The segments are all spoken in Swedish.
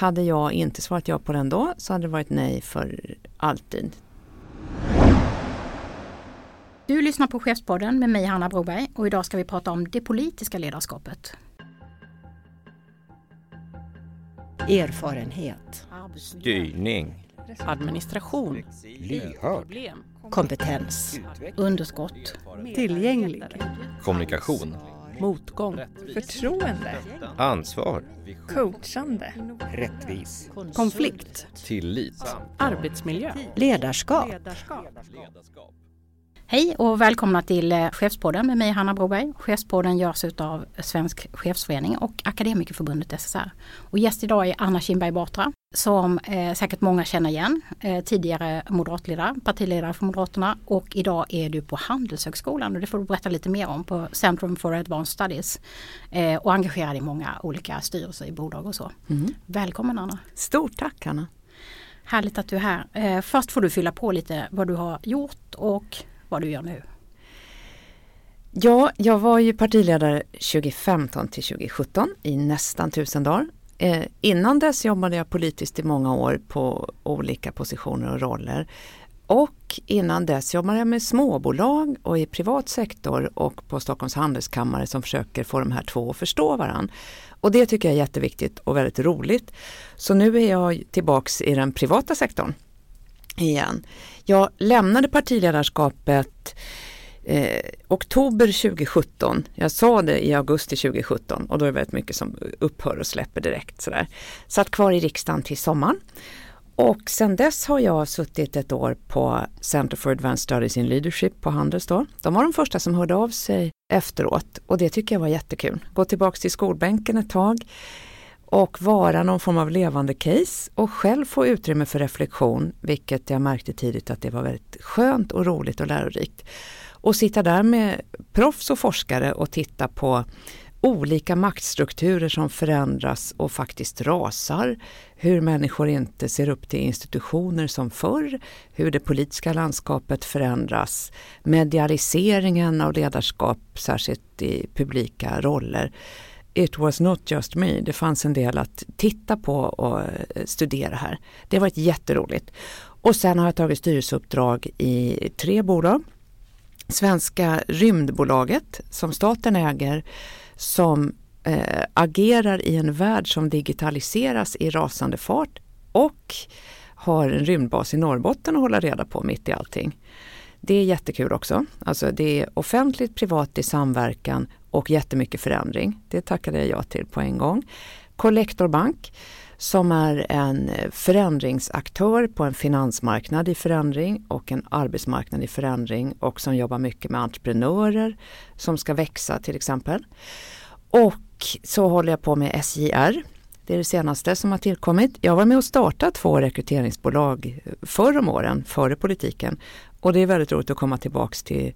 Hade jag inte svarat ja på den då så hade det varit nej för alltid. Du lyssnar på Chefspodden med mig Hanna Broberg och idag ska vi prata om det politiska ledarskapet. Erfarenhet. Styrning. Administration. Lyhörd. Kompetens. Underskott. Tillgänglig. Kommunikation. Motgång. Förtroende. Ansvar. Coachande. Rättvis. Konflikt. Tillit. Arbetsmiljö. Ledarskap. Hej och välkomna till eh, Chefspodden med mig Hanna Broberg. Chefspodden görs av Svensk Chefsförening och Akademikerförbundet SSR. Och gäst idag är Anna Kinberg Batra som eh, säkert många känner igen. Eh, tidigare moderatledare, partiledare för Moderaterna och idag är du på Handelshögskolan och det får du berätta lite mer om på Centrum for Advanced Studies. Eh, och engagerad i många olika styrelser i bolag och så. Mm. Välkommen Anna! Stort tack Anna! Härligt att du är här. Eh, först får du fylla på lite vad du har gjort och vad du gör nu. Ja, jag var ju partiledare 2015 till 2017 i nästan tusen dagar. Eh, innan dess jobbade jag politiskt i många år på olika positioner och roller. Och innan dess jobbade jag med småbolag och i privat sektor och på Stockholms handelskammare som försöker få de här två att förstå varandra. Och det tycker jag är jätteviktigt och väldigt roligt. Så nu är jag tillbaks i den privata sektorn igen. Jag lämnade partiledarskapet eh, oktober 2017. Jag sa det i augusti 2017 och då är det väldigt mycket som upphör och släpper direkt. Sådär. Satt kvar i riksdagen till sommaren. Och sen dess har jag suttit ett år på Center for Advanced Studies in Leadership på Handels. Då. De var de första som hörde av sig efteråt och det tycker jag var jättekul. Gå tillbaks till skolbänken ett tag och vara någon form av levande case och själv få utrymme för reflektion, vilket jag märkte tidigt att det var väldigt skönt och roligt och lärorikt. Och sitta där med proffs och forskare och titta på olika maktstrukturer som förändras och faktiskt rasar. Hur människor inte ser upp till institutioner som förr. Hur det politiska landskapet förändras. Medialiseringen av ledarskap, särskilt i publika roller. It was not just me. Det fanns en del att titta på och eh, studera här. Det har varit jätteroligt. Och sen har jag tagit styrelseuppdrag i tre bolag. Svenska rymdbolaget som staten äger som eh, agerar i en värld som digitaliseras i rasande fart och har en rymdbas i Norrbotten att hålla reda på mitt i allting. Det är jättekul också. Alltså det är offentligt, privat i samverkan och jättemycket förändring. Det tackade jag ja till på en gång. Collector Bank som är en förändringsaktör på en finansmarknad i förändring och en arbetsmarknad i förändring och som jobbar mycket med entreprenörer som ska växa till exempel. Och så håller jag på med SJR. Det är det senaste som har tillkommit. Jag var med och startade två rekryteringsbolag förr om åren, före politiken. Och det är väldigt roligt att komma tillbaks till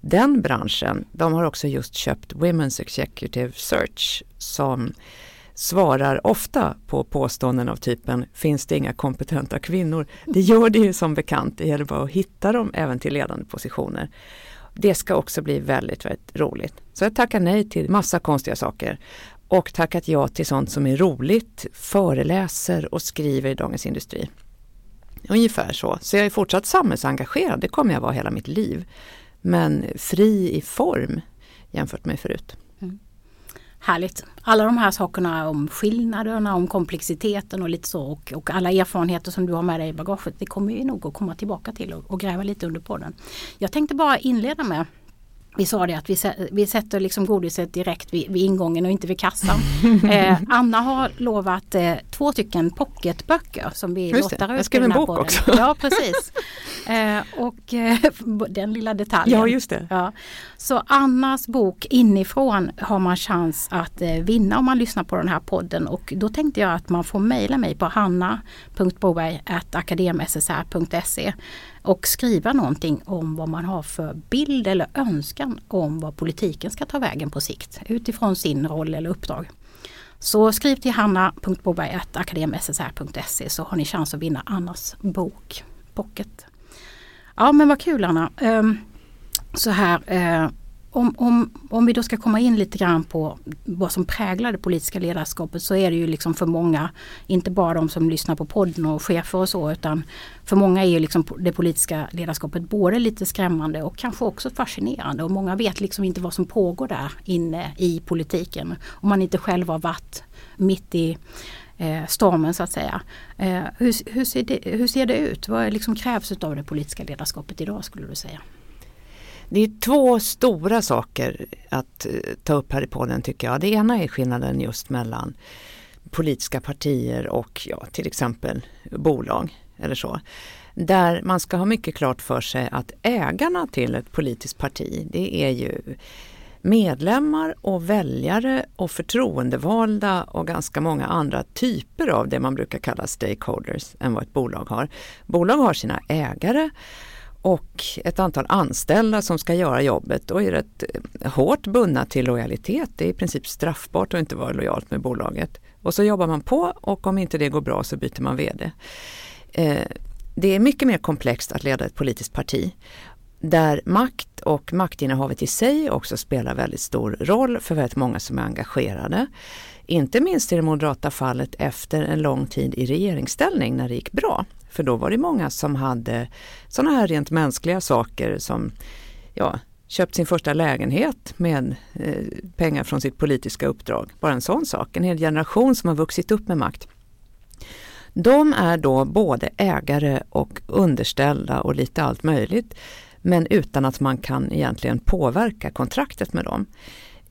den branschen. De har också just köpt Women's Executive Search som svarar ofta på påståenden av typen finns det inga kompetenta kvinnor? Det gör det ju som bekant, det gäller bara att hitta dem även till ledande positioner. Det ska också bli väldigt, väldigt roligt. Så jag tackar nej till massa konstiga saker och tackat ja till sånt som är roligt, föreläser och skriver i Dagens Industri. Ungefär så. Så jag är fortsatt samhällsengagerad, det kommer jag vara hela mitt liv. Men fri i form jämfört med förut. Mm. Härligt. Alla de här sakerna om skillnaderna, om komplexiteten och lite så och, och, alla erfarenheter som du har med dig i bagaget. Det kommer vi nog att komma tillbaka till och, och gräva lite under på den. Jag tänkte bara inleda med vi sa det att vi, vi sätter liksom godiset direkt vid, vid ingången och inte vid kassan. Eh, Anna har lovat eh, två stycken pocketböcker som vi Just lottar ut. Jag skrev en bok podden. också. Ja precis. Eh, och eh, den lilla detaljen. Ja just det. Ja. Så Annas bok Inifrån har man chans att eh, vinna om man lyssnar på den här podden och då tänkte jag att man får mejla mig på hanna.boberg.akademssr.se och skriva någonting om vad man har för bild eller önskan om vad politiken ska ta vägen på sikt utifrån sin roll eller uppdrag. Så skriv till hanna.boberg.akademssr.se så har ni chans att vinna Annas bok Pocket. Ja men vad kul Anna. Ehm, så här eh, om, om, om vi då ska komma in lite grann på vad som präglar det politiska ledarskapet så är det ju liksom för många, inte bara de som lyssnar på podden och chefer och så, utan för många är ju liksom det politiska ledarskapet både lite skrämmande och kanske också fascinerande. Och många vet liksom inte vad som pågår där inne i politiken. Om man inte själv har varit mitt i eh, stormen så att säga. Eh, hur, hur, ser det, hur ser det ut? Vad liksom krävs av det politiska ledarskapet idag skulle du säga? Det är två stora saker att eh, ta upp här i podden tycker jag. Det ena är skillnaden just mellan politiska partier och ja, till exempel bolag eller så. Där man ska ha mycket klart för sig att ägarna till ett politiskt parti det är ju medlemmar och väljare och förtroendevalda och ganska många andra typer av det man brukar kalla stakeholders än vad ett bolag har. Bolag har sina ägare och ett antal anställda som ska göra jobbet och är rätt eh, hårt bundna till lojalitet. Det är i princip straffbart att inte vara lojalt med bolaget. Och så jobbar man på och om inte det går bra så byter man VD. Eh, det är mycket mer komplext att leda ett politiskt parti där makt och maktinnehavet i sig också spelar väldigt stor roll för väldigt många som är engagerade. Inte minst i det moderata fallet efter en lång tid i regeringsställning när det gick bra. För då var det många som hade sådana här rent mänskliga saker som ja, köpt sin första lägenhet med eh, pengar från sitt politiska uppdrag. Bara en sån sak. En hel generation som har vuxit upp med makt. De är då både ägare och underställda och lite allt möjligt men utan att man kan egentligen påverka kontraktet med dem.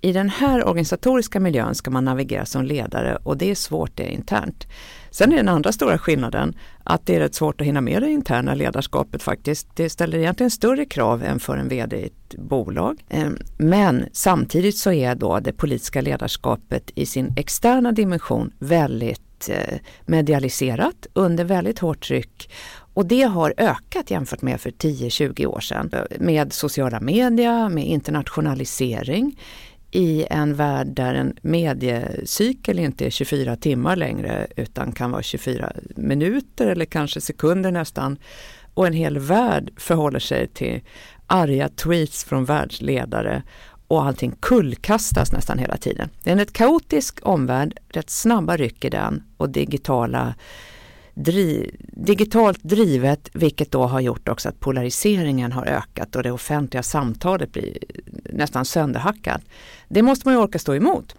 I den här organisatoriska miljön ska man navigera som ledare och det är svårt det är internt. Sen är den andra stora skillnaden att det är rätt svårt att hinna med det interna ledarskapet faktiskt. Det ställer egentligen större krav än för en VD i ett bolag. Ehm, men samtidigt så är då det politiska ledarskapet i sin externa dimension väldigt eh, medialiserat under väldigt hårt tryck och det har ökat jämfört med för 10-20 år sedan med sociala media, med internationalisering i en värld där en mediecykel inte är 24 timmar längre utan kan vara 24 minuter eller kanske sekunder nästan. Och en hel värld förhåller sig till arga tweets från världsledare och allting kullkastas nästan hela tiden. Det är en rätt kaotisk omvärld, rätt snabba ryck i den och digitala dri digitalt drivet vilket då har gjort också att polariseringen har ökat och det offentliga samtalet blir nästan sönderhackat. Det måste man ju orka stå emot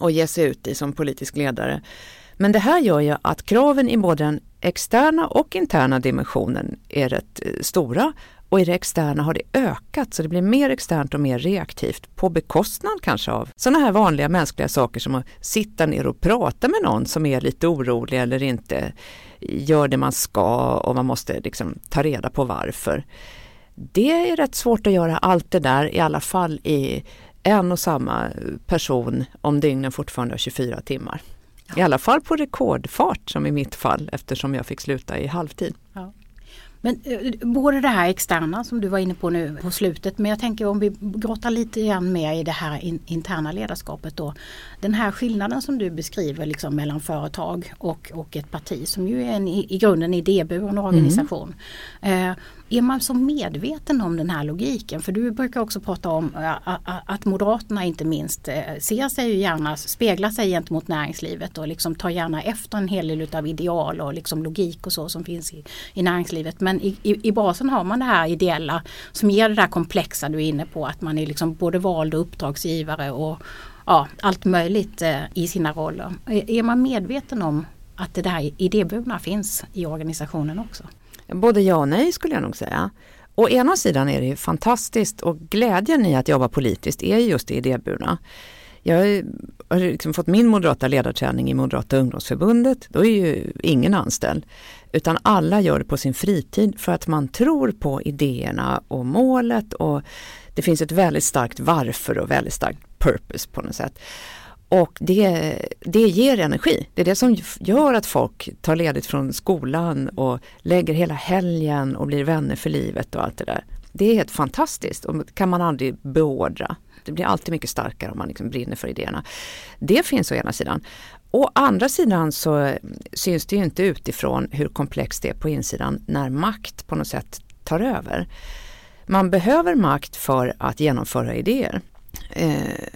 och ge sig ut i som politisk ledare. Men det här gör ju att kraven i både den externa och interna dimensionen är rätt eh, stora och i det externa har det ökat så det blir mer externt och mer reaktivt på bekostnad kanske av sådana här vanliga mänskliga saker som att sitta ner och prata med någon som är lite orolig eller inte gör det man ska och man måste liksom ta reda på varför. Det är rätt svårt att göra allt det där i alla fall i en och samma person om dygnen fortfarande har 24 timmar. I alla fall på rekordfart som i mitt fall eftersom jag fick sluta i halvtid. Ja. Men eh, både det här externa som du var inne på nu på slutet men jag tänker om vi grottar lite grann mer i det här in, interna ledarskapet då. Den här skillnaden som du beskriver liksom mellan företag och, och ett parti som ju är en, i, i grunden idéburen organisation. Mm. Eh, är man så medveten om den här logiken? För du brukar också prata om eh, att Moderaterna inte minst eh, ser sig ju gärna, speglar sig gentemot näringslivet och liksom tar gärna efter en hel del utav ideal och liksom logik och så som finns i, i näringslivet. Men i, i, i basen har man det här ideella som ger det där komplexa du är inne på att man är liksom både vald och uppdragsgivare och ja, allt möjligt eh, i sina roller. Är man medveten om att det där idéburna finns i organisationen också? Både ja och nej skulle jag nog säga. Å ena sidan är det ju fantastiskt och glädjen i att jobba politiskt är just det idéburna. Jag har liksom fått min moderata ledarträning i Moderata ungdomsförbundet. Då är ju ingen anställd. Utan alla gör det på sin fritid för att man tror på idéerna och målet och det finns ett väldigt starkt varför och väldigt starkt purpose på något sätt. Och det, det ger energi. Det är det som gör att folk tar ledigt från skolan och lägger hela helgen och blir vänner för livet och allt det där. Det är helt fantastiskt och det kan man aldrig beordra. Det blir alltid mycket starkare om man liksom brinner för idéerna. Det finns å ena sidan. Å andra sidan så syns det ju inte utifrån hur komplext det är på insidan när makt på något sätt tar över. Man behöver makt för att genomföra idéer. Eh,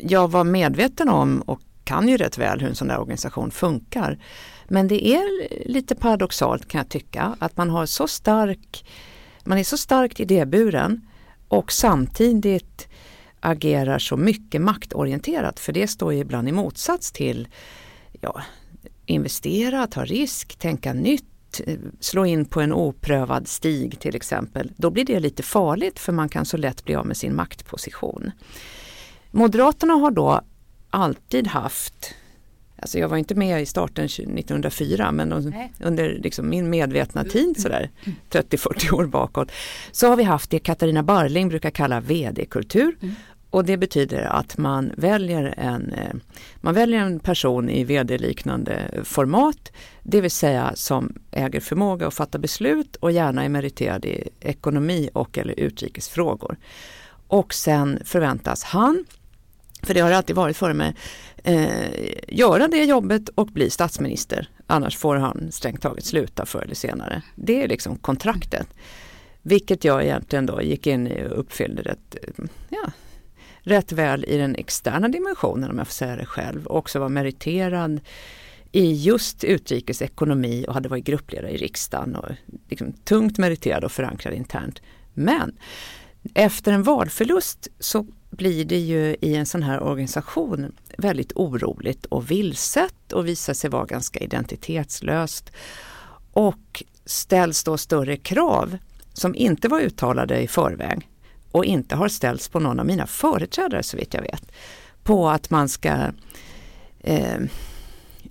jag var medveten om och kan ju rätt väl hur en sån där organisation funkar. Men det är lite paradoxalt kan jag tycka att man har så stark, man är så starkt idéburen och samtidigt agerar så mycket maktorienterat för det står ju ibland i motsats till ja, investera, ta risk, tänka nytt, slå in på en oprövad stig till exempel. Då blir det lite farligt för man kan så lätt bli av med sin maktposition. Moderaterna har då alltid haft Alltså jag var inte med i starten 1904 men under liksom min medvetna tid sådär 30-40 år bakåt så har vi haft det Katarina Barling brukar kalla vd-kultur. Mm. Och det betyder att man väljer en, eh, man väljer en person i vd-liknande format, det vill säga som äger förmåga att fatta beslut och gärna är meriterad i ekonomi och eller utrikesfrågor. Och sen förväntas han, för det har alltid varit före mig, eh, göra det jobbet och bli statsminister. Annars får han strängt taget sluta förr eller senare. Det är liksom kontraktet. Vilket jag egentligen då gick in i och uppfyllde rätt, eh, ja, rätt väl i den externa dimensionen om jag får säga det själv. Och också var meriterad i just utrikesekonomi och hade varit gruppledare i riksdagen och liksom tungt meriterad och förankrad internt. Men efter en valförlust så blir det ju i en sån här organisation väldigt oroligt och vilset och visar sig vara ganska identitetslöst. Och ställs då större krav som inte var uttalade i förväg och inte har ställts på någon av mina företrädare så vitt jag vet. På att man ska eh,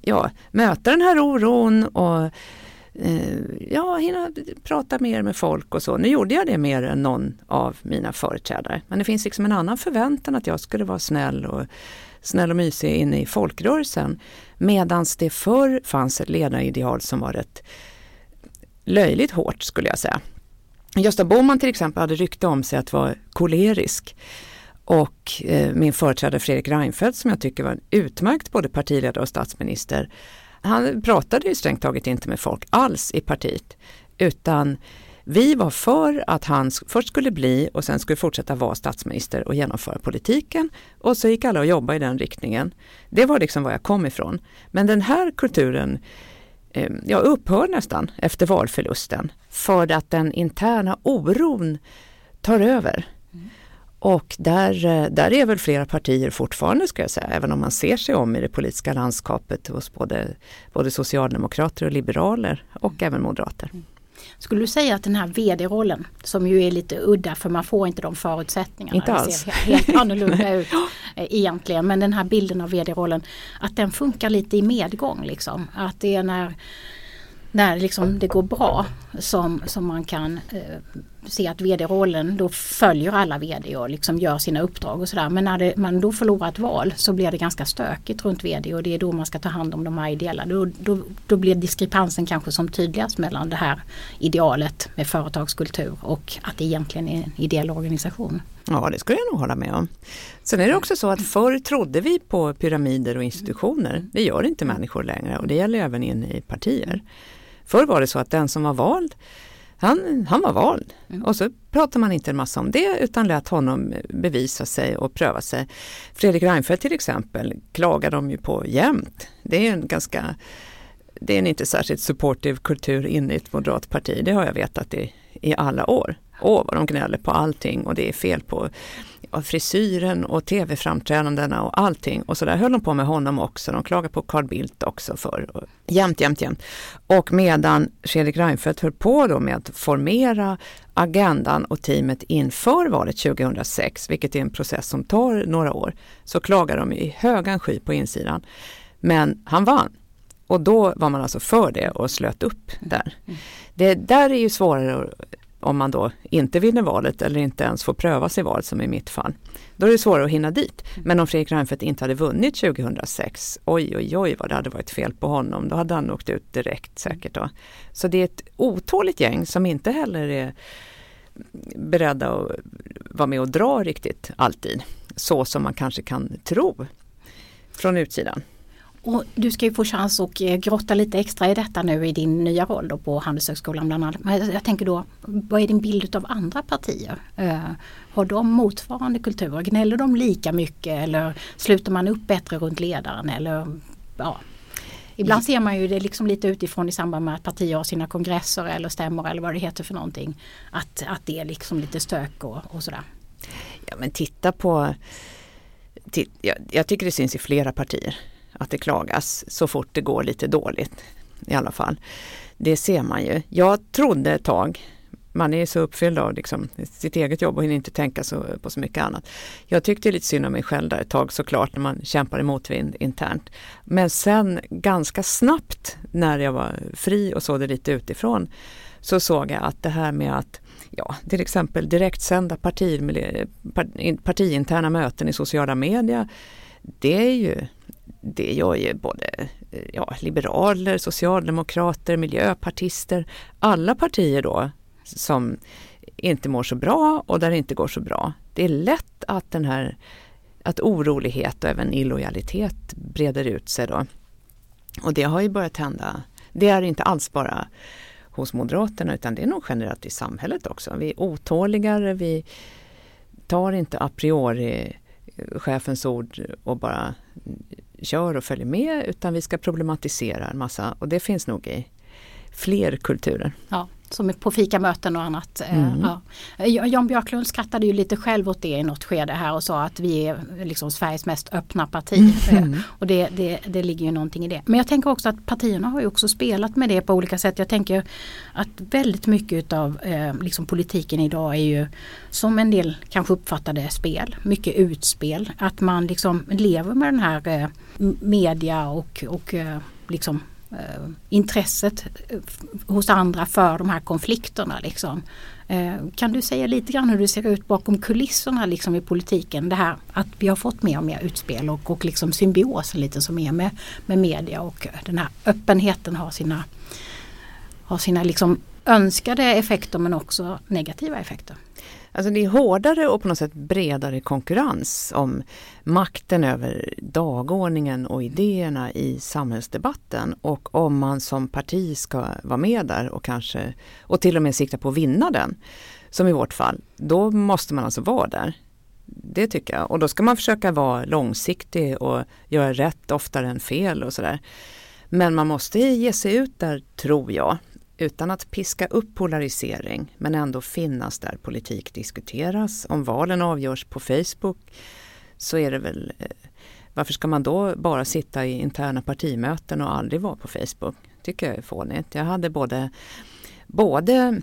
ja, möta den här oron och Eh, ja, hinna prata mer med folk och så. Nu gjorde jag det mer än någon av mina företrädare. Men det finns liksom en annan förväntan att jag skulle vara snäll och snäll och mysig inne i folkrörelsen. Medan det förr fanns ett ledarideal som var rätt löjligt hårt skulle jag säga. Gösta Bohman till exempel hade rykte om sig att vara kolerisk. Och eh, min företrädare Fredrik Reinfeldt som jag tycker var en utmärkt både partiledare och statsminister. Han pratade ju strängt taget inte med folk alls i partiet. Utan vi var för att han först skulle bli och sen skulle fortsätta vara statsminister och genomföra politiken. Och så gick alla och jobbade i den riktningen. Det var liksom var jag kom ifrån. Men den här kulturen eh, jag upphör nästan efter valförlusten för att den interna oron tar över. Mm. Och där, eh, där är väl flera partier fortfarande ska jag säga, även om man ser sig om i det politiska landskapet hos både, både socialdemokrater och liberaler och mm. även moderater. Mm. Skulle du säga att den här vd-rollen som ju är lite udda för man får inte de förutsättningarna. Inte alls. ser helt annorlunda ut eh, egentligen. Men den här bilden av vd-rollen att den funkar lite i medgång. Liksom. Att det är när när liksom det går bra som, som man kan eh, se att vd-rollen då följer alla vd och liksom gör sina uppdrag och sådär. Men när det, man då förlorar ett val så blir det ganska stökigt runt vd och det är då man ska ta hand om de här ideella. Då, då, då blir diskrepansen kanske som tydligast mellan det här idealet med företagskultur och att det egentligen är en ideell organisation. Ja, det skulle jag nog hålla med om. Sen är det också så att förr trodde vi på pyramider och institutioner. Det gör inte människor längre och det gäller även in i partier. Förr var det så att den som var vald, han, han var vald. Mm. Och så pratade man inte en massa om det utan lät honom bevisa sig och pröva sig. Fredrik Reinfeldt till exempel klagade de ju på jämt. Det är en ganska det är en inte särskilt supportive kultur inne i ett moderat parti. Det har jag vetat i, i alla år. Åh, vad de gnäller på allting och det är fel på ja, frisyren och tv-framträdandena och allting. Och så där höll de på med honom också. De klagade på Carl Bildt också för jämt, jämt, jämt. Och medan Fredrik Reinfeldt höll på då med att formera agendan och teamet inför valet 2006, vilket är en process som tar några år, så klagade de i högan sky på insidan. Men han vann. Och då var man alltså för det och slöt upp där. Mm. Det där är ju svårare om man då inte vinner valet eller inte ens får prövas i valet som i mitt fall. Då är det svårare att hinna dit. Men om Fredrik Reinfeldt inte hade vunnit 2006, oj oj oj vad det hade varit fel på honom, då hade han åkt ut direkt säkert. Då. Så det är ett otåligt gäng som inte heller är beredda att vara med och dra riktigt alltid. Så som man kanske kan tro från utsidan. Och du ska ju få chans att eh, grotta lite extra i detta nu i din nya roll då på Handelshögskolan bland annat. Men jag tänker då, vad är din bild av andra partier? Eh, har de motsvarande kulturer? Gnäller de lika mycket eller sluter man upp bättre runt ledaren? Eller, ja. Ibland ser man ju det liksom lite utifrån i samband med att partier har sina kongresser eller stämmor eller vad det heter för någonting. Att, att det är liksom lite stök och, och sådär. Ja men titta på, jag, jag tycker det syns i flera partier att det klagas så fort det går lite dåligt i alla fall. Det ser man ju. Jag trodde ett tag, man är så uppfylld av liksom sitt eget jobb och hinner inte tänka så, på så mycket annat. Jag tyckte lite synd om mig själv där ett tag såklart när man kämpar i motvind internt. Men sen ganska snabbt när jag var fri och såg det lite utifrån så såg jag att det här med att ja, till exempel direktsända parti, partiinterna möten i sociala medier det är ju det gör ju både eh, ja, liberaler, socialdemokrater, miljöpartister, alla partier då som inte mår så bra och där det inte går så bra. Det är lätt att den här att orolighet och även illojalitet breder ut sig då. Och det har ju börjat hända. Det är inte alls bara hos Moderaterna utan det är nog generellt i samhället också. Vi är otåligare, vi tar inte a priori eh, chefens ord och bara kör och följer med utan vi ska problematisera en massa och det finns nog i fler kulturer. Ja, som på fikamöten och annat. Eh, mm. Ja. Jan Björklund skrattade ju lite själv åt det i något skede här och sa att vi är liksom Sveriges mest öppna parti. Mm. Och det, det, det ligger ju någonting i det. Men jag tänker också att partierna har ju också spelat med det på olika sätt. Jag tänker att väldigt mycket av eh, liksom politiken idag är ju som en del kanske uppfattar det spel, mycket utspel. Att man liksom lever med den här eh, media och, och eh, liksom eh, Eh, intresset eh, hos andra för de här konflikterna. Liksom. Eh, kan du säga lite grann hur det ser ut bakom kulisserna liksom, i politiken? Det här att vi har fått mer och mer utspel och, och liksom symbiosen lite som är med, med media och den här öppenheten har sina, har sina liksom önskade effekter men också negativa effekter. Alltså det är hårdare och på något sätt bredare konkurrens om makten över dagordningen och idéerna i samhällsdebatten och om man som parti ska vara med där och kanske och till och med sikta på att vinna den, som i vårt fall, då måste man alltså vara där. Det tycker jag. Och då ska man försöka vara långsiktig och göra rätt oftare än fel och sådär. Men man måste ge sig ut där, tror jag, utan att piska upp polarisering men ändå finnas där politik diskuteras. Om valen avgörs på Facebook så är det väl eh, varför ska man då bara sitta i interna partimöten och aldrig vara på Facebook? tycker jag är fånigt. Jag hade både, både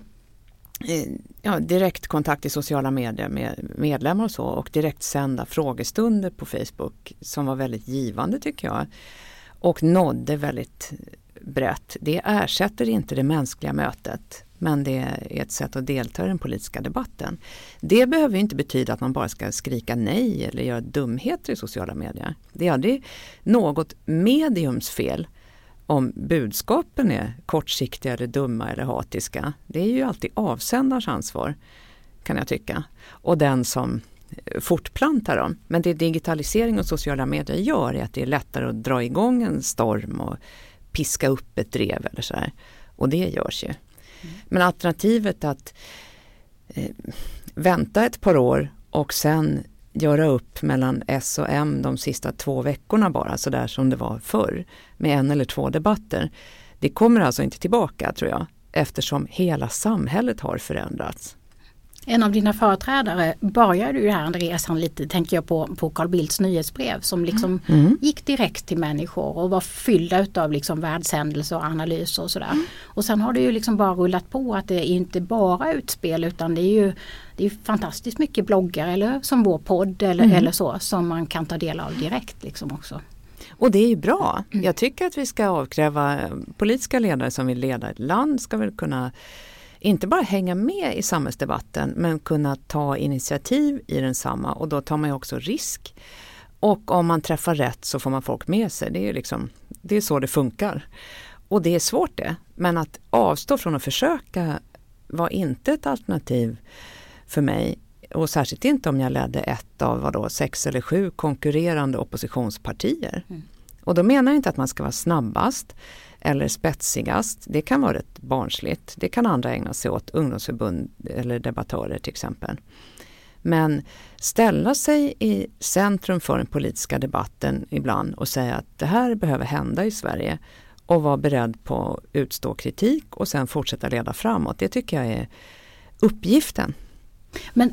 eh, ja, direktkontakt i sociala medier med medlemmar och så och direktsända frågestunder på Facebook som var väldigt givande tycker jag. Och nådde väldigt brett, det ersätter inte det mänskliga mötet men det är ett sätt att delta i den politiska debatten. Det behöver inte betyda att man bara ska skrika nej eller göra dumheter i sociala medier. Det är aldrig något mediums fel om budskapen är kortsiktiga eller dumma eller hatiska. Det är ju alltid avsändarens ansvar kan jag tycka. Och den som fortplantar dem. Men det digitalisering och sociala medier gör är att det är lättare att dra igång en storm och piska upp ett drev eller så här. Och det görs ju. Mm. Men alternativet att eh, vänta ett par år och sen göra upp mellan S och M de sista två veckorna bara, så där som det var förr, med en eller två debatter. Det kommer alltså inte tillbaka tror jag, eftersom hela samhället har förändrats. En av dina företrädare började ju här resan lite, tänker jag på, på Carl Bildts nyhetsbrev som liksom mm. mm. gick direkt till människor och var fyllda utav liksom världshändelser och analyser och sådär. Mm. Och sen har det ju liksom bara rullat på att det är inte bara utspel utan det är ju det är fantastiskt mycket bloggar eller som vår podd eller, mm. eller så som man kan ta del av direkt liksom också. Och det är ju bra. Mm. Jag tycker att vi ska avkräva politiska ledare som vill leda ett land ska väl kunna inte bara hänga med i samhällsdebatten men kunna ta initiativ i densamma och då tar man ju också risk. Och om man träffar rätt så får man folk med sig. Det är, liksom, det är så det funkar. Och det är svårt det. Men att avstå från att försöka var inte ett alternativ för mig. Och särskilt inte om jag ledde ett av vadå, sex eller sju konkurrerande oppositionspartier. Mm. Och då menar jag inte att man ska vara snabbast eller spetsigast. Det kan vara rätt barnsligt. Det kan andra ägna sig åt, ungdomsförbund eller debattörer till exempel. Men ställa sig i centrum för den politiska debatten ibland och säga att det här behöver hända i Sverige och vara beredd på att utstå kritik och sen fortsätta leda framåt. Det tycker jag är uppgiften. Men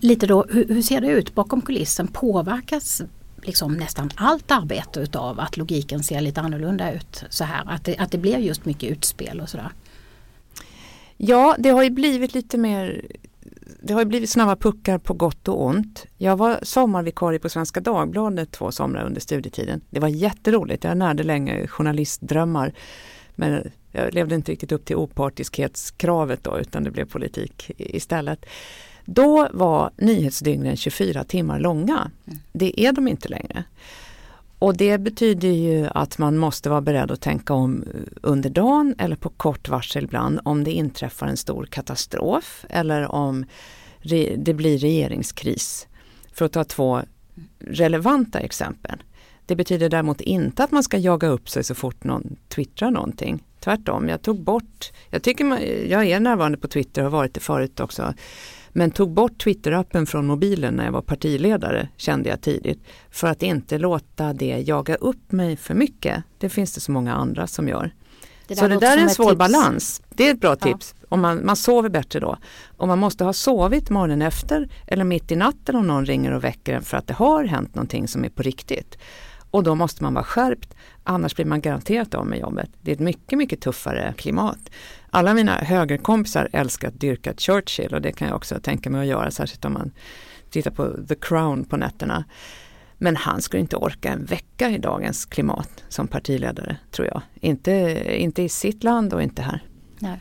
lite då, hur, hur, ser det ut bakom kulissen? Påverkas liksom nästan allt arbete utav att logiken ser lite annorlunda ut så här? Att det, att det blir just mycket utspel och sådär? Ja, det har ju blivit lite mer det har blivit snabba puckar på gott och ont. Jag var sommarvikarie på Svenska Dagbladet två somrar under studietiden. Det var jätteroligt. Jag närde länge journalistdrömmar. Men jag levde inte riktigt upp till opartiskhetskravet då utan det blev politik istället. Då var nyhetsdygnen 24 timmar långa. Mm. Det är de inte längre. Och det betyder ju att man måste vara beredd att tänka om under dagen eller på kort varsel ibland om det inträffar en stor katastrof eller om det blir regeringskris. För att ta två relevanta exempel. Det betyder däremot inte att man ska jaga upp sig så fort någon twittrar någonting. Tvärtom, jag tog bort, jag tycker man, jag är närvarande på Twitter och har varit det förut också. Men tog bort Twitter-appen från mobilen när jag var partiledare kände jag tidigt. För att inte låta det jaga upp mig för mycket. Det finns det så många andra som gör. Det så det där är en svår tips. balans. Det är ett bra tips. Om man, man sover bättre då. Om man måste ha sovit morgonen efter eller mitt i natten om någon ringer och väcker en för att det har hänt någonting som är på riktigt. Och då måste man vara skärpt, annars blir man garanterat av med jobbet. Det är ett mycket, mycket tuffare klimat. Alla mina högerkompisar älskar att dyrka Churchill och det kan jag också tänka mig att göra, särskilt om man tittar på The Crown på nätterna. Men han skulle inte orka en vecka i dagens klimat som partiledare, tror jag. Inte, inte i sitt land och inte här. Nej.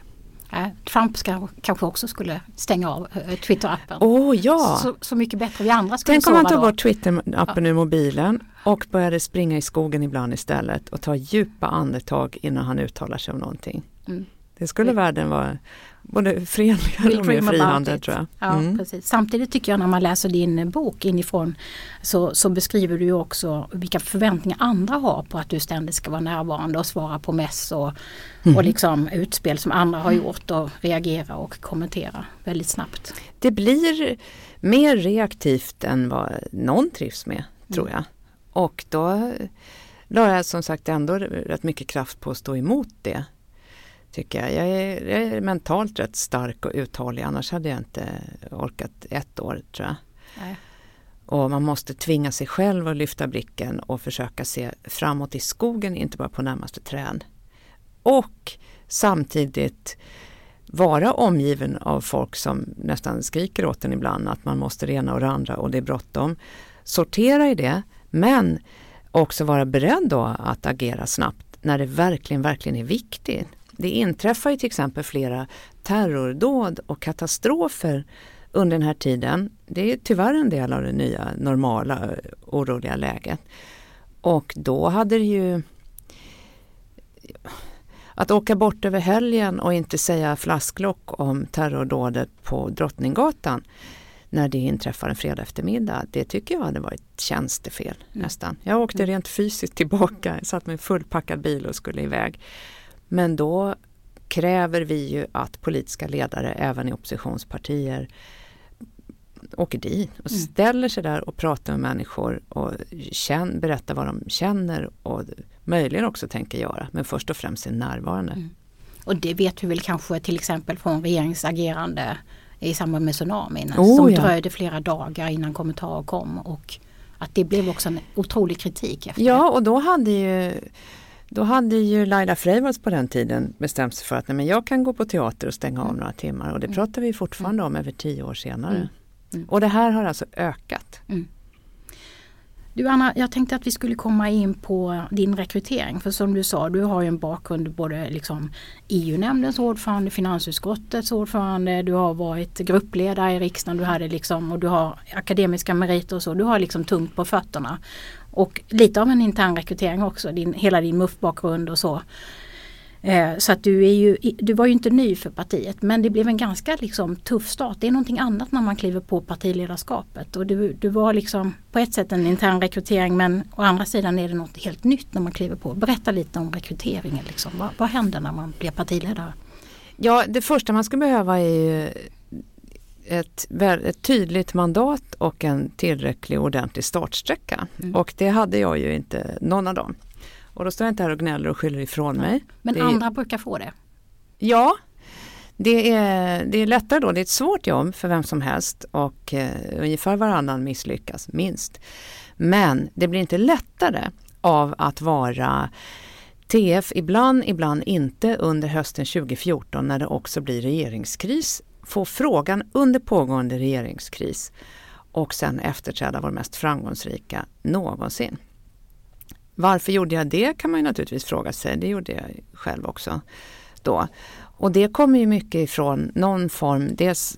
Trump ska, kanske också skulle stänga av eh, Twitter-appen. Oh, ja. så, så mycket bättre vi andra skulle Tänk om man tog bort Twitter-appen ja. ur mobilen och började springa i skogen ibland istället och ta djupa andetag innan han uttalar sig om någonting. Mm. Det skulle världen vara både fredligare och mer frihandel tror jag. Ja, mm. precis. Samtidigt tycker jag när man läser din bok inifrån så, så beskriver du också vilka förväntningar andra har på att du ständigt ska vara närvarande och svara på mess och, mm. och liksom utspel som andra har gjort och reagera och kommentera väldigt snabbt. Det blir mer reaktivt än vad någon trivs med tror mm. jag. Och då la jag som sagt ändå rätt mycket kraft på att stå emot det tycker jag. Jag är, jag är, mentalt rätt stark och uthållig annars hade jag inte orkat ett år tror jag. Nej. Och man måste tvinga sig själv att lyfta blicken och försöka se framåt i skogen, inte bara på närmaste träd. Och samtidigt vara omgiven av folk som nästan skriker åt en ibland att man måste det ena och det andra och det är bråttom. Sortera i det, men också vara beredd då att agera snabbt när det verkligen, verkligen är viktigt. Det inträffar ju till exempel flera terrordåd och katastrofer under den här tiden. Det är tyvärr en del av det nya normala oroliga läget. Och då hade det ju att åka bort över helgen och inte säga flasklock om terrordådet på Drottninggatan när det inträffar en fredag eftermiddag, det tycker jag hade varit tjänstefel mm. nästan. Jag åkte rent fysiskt tillbaka, satt med en fullpackad bil och skulle iväg. Men då kräver vi ju att politiska ledare även i oppositionspartier åker dit och mm. ställer sig där och pratar med människor och känn, berättar vad de känner och möjligen också tänker göra. Men först och främst är närvarande. Mm. Och det vet vi väl kanske till exempel från regeringsagerande i samband med tsunamin. Oh, som ja. dröjde flera dagar innan kommentarer kom och att det blev också en otrolig kritik. Efter. Ja och då hade ju då hade ju Laila Freivalds på den tiden bestämt sig för att nej, men jag kan gå på teater och stänga av mm. några timmar och det mm. pratar vi fortfarande om över tio år senare. Mm. mm. Och det här har alltså ökat. Mm. Du Anna, jag tänkte att vi skulle komma in på din rekrytering. För som du sa, du har ju en bakgrund både liksom EU-nämndens ordförande, finansutskottets ordförande, du har varit gruppledare i riksdagen, du hade liksom, och du har akademiska meriter och så. Du har liksom tungt på fötterna. Och lite av en intern rekrytering också, din, hela din MUF-bakgrund och så. Eh, så att du, är ju, du var ju inte ny för partiet men det blev en ganska liksom, tuff start. Det är någonting annat när man kliver på partiledarskapet. Och du, du var liksom på ett sätt en intern rekrytering men å andra sidan är det något helt nytt när man kliver på. Berätta lite om rekryteringen. Liksom. Vad, vad händer när man blir partiledare? Ja, det första man ska behöva är ju ett, ett, tydligt mandat och en tillräcklig ordentlig startsträcka. Mm. Och det hade jag ju inte någon av dem. Och då står jag inte här och gnäller och skyller ifrån mig. Men det andra brukar få det? Ja, det är, det är lättare då. Det är ett svårt jobb för vem som helst och eh, ungefär varannan misslyckas minst. Men det blir inte lättare av att vara TF ibland, ibland inte under hösten 2014 när det också blir regeringskris. Få frågan under pågående regeringskris och sen efterträda vår mest framgångsrika någonsin. Varför gjorde jag det kan man ju naturligtvis fråga sig. Det gjorde jag själv också då. Och det kommer ju mycket ifrån någon form, dels,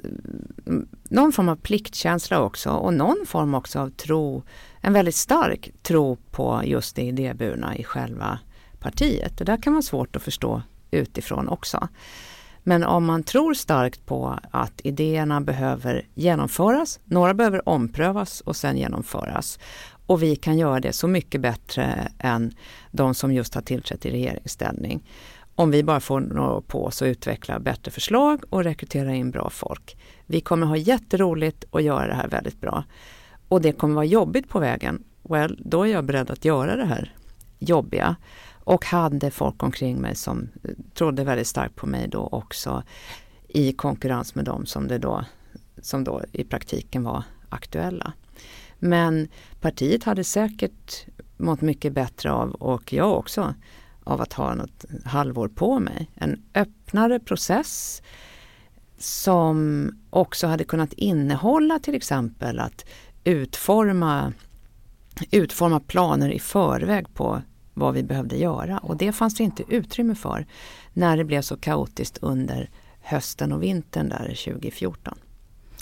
mm, någon form av pliktkänsla också och någon form också av tro, en väldigt stark tro på just det idéburna i själva partiet. Det där kan vara svårt att förstå utifrån också. Men om man tror starkt på att idéerna behöver genomföras, några behöver omprövas och sen genomföras och vi kan göra det så mycket bättre än de som just har tillträtt i regeringsställning. Om vi bara får några på oss att utveckla bättre förslag och rekrytera in bra folk. Vi kommer ha jätteroligt och göra det här väldigt bra. Och det kommer vara jobbigt på vägen. Well, då är jag beredd att göra det här jobbiga. Och hade folk omkring mig som eh, trodde väldigt starkt på mig då också i konkurrens med dem som, det då, som då i praktiken var aktuella. Men partiet hade säkert mått mycket bättre av, och jag också, av att ha något halvår på mig. En öppnare process som också hade kunnat innehålla till exempel att utforma, utforma planer i förväg på vad vi behövde göra och det fanns det inte utrymme för när det blev så kaotiskt under hösten och vintern där 2014.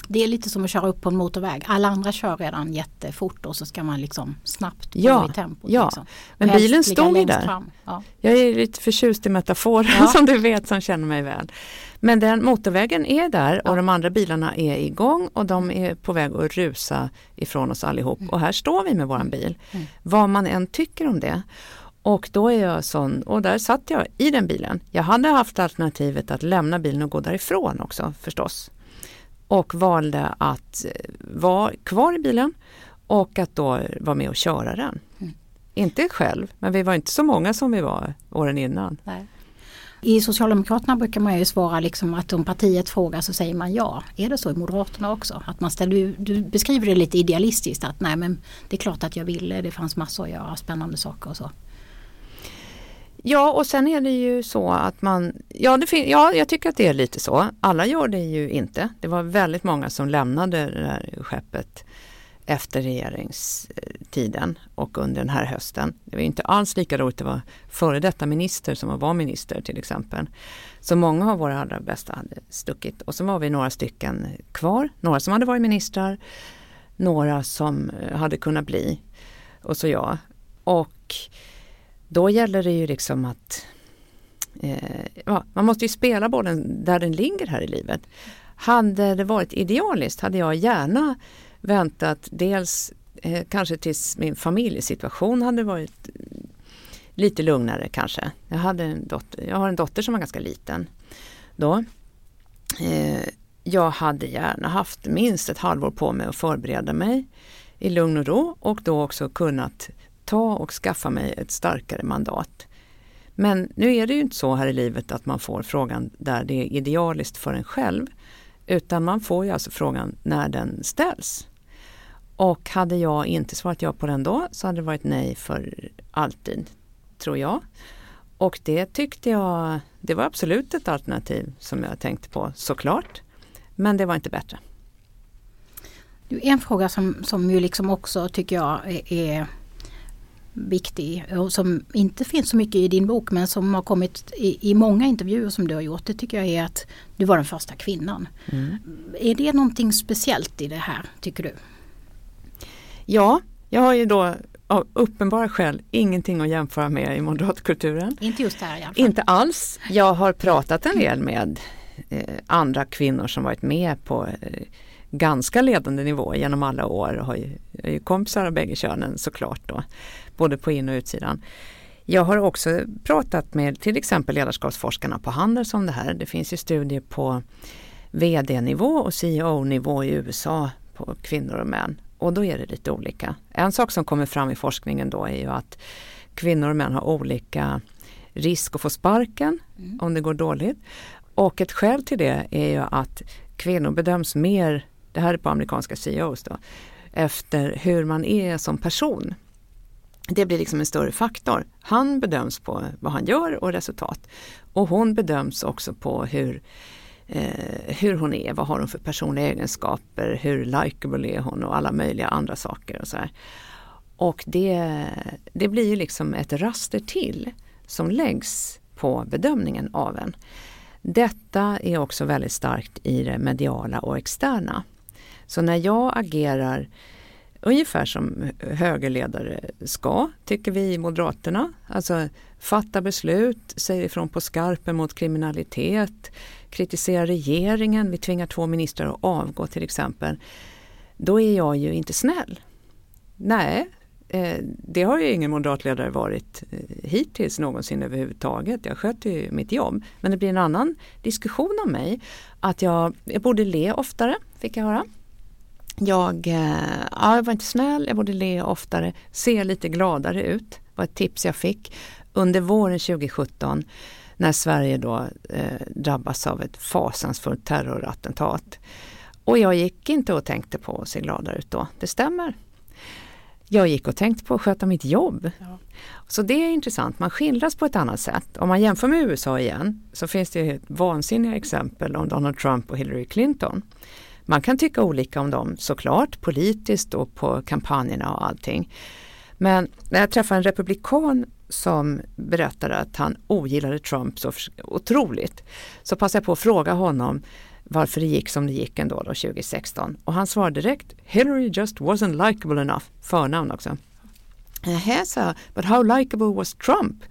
Det är lite som att köra upp på en motorväg. Alla andra kör redan jättefort och så ska man liksom snabbt ja, i tempot. Ja, liksom. men bilen stod ju där. Ja. Jag är lite förtjust i metaforer ja. som du vet som känner mig väl. Men den motorvägen är där och ja. de andra bilarna är igång och de är på väg att rusa ifrån oss allihop. Mm. Och här står vi med våran bil. Mm. Vad man än tycker om det. Och då är jag sån, och där satt jag i den bilen. Jag hade haft alternativet att lämna bilen och gå därifrån också förstås och valde att eh, vara kvar i bilen och att då vara med och köra den. Mm. Inte själv, men vi var inte så många som vi var åren innan. Nej. I Socialdemokraterna brukar man ju svara liksom att om partiet frågar så säger man ja. Är det så i Moderaterna också? Att man ställer, du beskriver det lite idealistiskt att nej men det är klart att jag ville, det fanns massor att göra, spännande saker och så. Ja och sen är det ju så att man, ja, det ja jag tycker att det är lite så. Alla gör det ju inte. Det var väldigt många som lämnade det här skeppet efter regeringstiden och under den här hösten. Det var inte alls lika roligt att vara före detta minister som att vara minister till exempel. Så många av våra allra bästa hade stuckit och så var vi några stycken kvar. Några som hade varit ministrar, några som eh, hade kunnat bli och så jag. Och då gäller det ju liksom att eh, ja, man måste ju spela bollen där den ligger här i livet. Hade det varit idealiskt hade jag gärna väntat dels eh, kanske tills min familjesituation hade varit eh, lite lugnare kanske. Jag, hade en dotter, jag har en dotter som var ganska liten då. Eh, jag hade gärna haft minst ett halvår på mig att förbereda mig i lugn och ro och då också kunnat ta och skaffa mig ett starkare mandat. Men nu är det ju inte så här i livet att man får frågan där det är idealiskt för en själv. Utan man får ju alltså frågan när den ställs. Och hade jag inte svarat ja på den då så hade det varit nej för alltid, tror jag. Och det tyckte jag, det var absolut ett alternativ som jag tänkte på såklart. Men det var inte bättre. En fråga som, som ju liksom också tycker jag är viktig och som inte finns så mycket i din bok men som har kommit i, i många intervjuer som du har gjort. Det tycker jag är att du var den första kvinnan. Mm. Är det någonting speciellt i det här tycker du? Ja, jag har ju då av uppenbara skäl ingenting att jämföra med i moderatkulturen. Inte just här i alla fall. Inte alls. Jag har pratat en del med eh, andra kvinnor som varit med på eh, ganska ledande nivå genom alla år och har ju, är ju kompisar av bägge könen såklart då. Både på in och utsidan. Jag har också pratat med till exempel ledarskapsforskarna på Handels om det här. Det finns ju studier på VD-nivå och CEO-nivå i USA på kvinnor och män. Och då är det lite olika. En sak som kommer fram i forskningen då är ju att kvinnor och män har olika risk att få sparken mm. om det går dåligt. Och ett skäl till det är ju att kvinnor bedöms mer, det här är på amerikanska CEOs då, efter hur man är som person. Det blir liksom en större faktor. Han bedöms på vad han gör och resultat. Och hon bedöms också på hur eh, hur hon är, vad har hon för personliga egenskaper, hur likeable är hon och alla möjliga andra saker. Och, så här. och det, det blir ju liksom ett raster till som läggs på bedömningen av en. Detta är också väldigt starkt i det mediala och externa. Så när jag agerar ungefär som högerledare ska, tycker vi i Moderaterna. Alltså fatta beslut, säger ifrån på skarpen mot kriminalitet, kritisera regeringen, vi tvingar två ministrar att avgå till exempel. Då är jag ju inte snäll. Nej, eh, det har ju ingen moderatledare varit eh, hittills någonsin överhuvudtaget. Jag sköter ju mitt jobb. Men det blir en annan diskussion om mig. Att jag, jag borde le oftare, fick jag höra. Jag, eh, ja, jag var inte snäll, jag borde le oftare, se lite gladare ut. var ett tips jag fick under våren 2017 när Sverige då eh, drabbas av ett fasansfullt terrorattentat. Och jag gick inte och tänkte på att se gladare ut då, det stämmer. Jag gick och tänkte på att sköta mitt jobb. Ja. Så det är intressant, man skildras på ett annat sätt. Om man jämför med USA igen så finns det vansinniga exempel om Donald Trump och Hillary Clinton. Man kan tycka olika om dem såklart, politiskt och på kampanjerna och allting. Men när jag träffade en republikan som berättade att han ogillade Trump så otroligt så passade jag på att fråga honom varför det gick som det gick ändå då 2016. Och han svarade direkt Hillary just wasn't likable enough, förnamn också. Nähä, sa but how likable was Trump?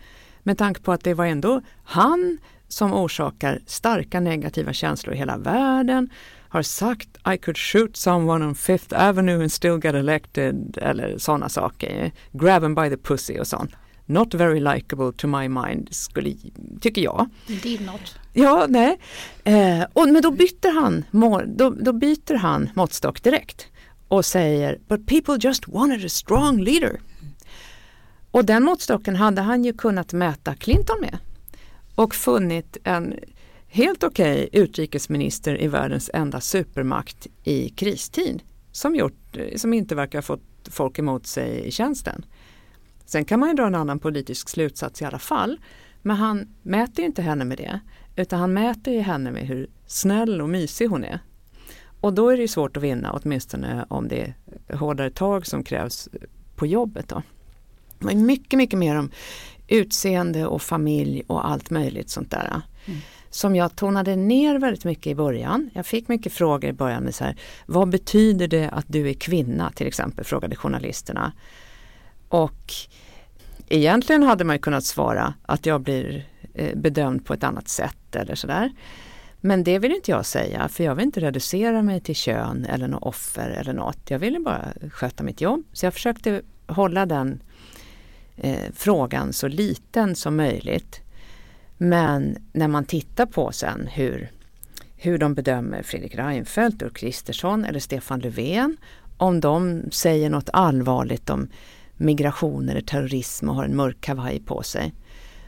Med tanke på att det var ändå han som orsakar starka negativa känslor i hela världen har sagt I could shoot someone on Fifth Avenue and still get elected eller sådana saker. Grab him by the pussy och sånt. Not very likable to my mind, skulle, tycker jag. Did not. Ja, nej. Eh, och, men då byter, han, då, då byter han måttstock direkt och säger But people just wanted a strong leader. Och den måttstocken hade han ju kunnat mäta Clinton med och funnit en helt okej okay utrikesminister i världens enda supermakt i kristid som, gjort, eh, som inte verkar ha fått folk emot sig i tjänsten. Sen kan man ju dra en annan politisk slutsats i alla fall. Men han mäter inte henne med det. Utan han mäter ju henne med hur snäll och mysig hon är. Och då är det svårt att vinna, åtminstone om det är hårdare tag som krävs på jobbet. Då. Det är mycket, mycket mer om utseende och familj och allt möjligt sånt där. Mm. Som jag tonade ner väldigt mycket i början. Jag fick mycket frågor i början med så här, vad betyder det att du är kvinna till exempel, frågade journalisterna. Och egentligen hade man kunnat svara att jag blir eh, bedömd på ett annat sätt eller sådär. Men det vill inte jag säga för jag vill inte reducera mig till kön eller något offer eller något. Jag ville bara sköta mitt jobb. Så jag försökte hålla den eh, frågan så liten som möjligt. Men när man tittar på sen hur, hur de bedömer Fredrik Reinfeldt, Ulf Kristersson eller Stefan Löfven, om de säger något allvarligt om migration eller terrorism och har en mörk kavaj på sig.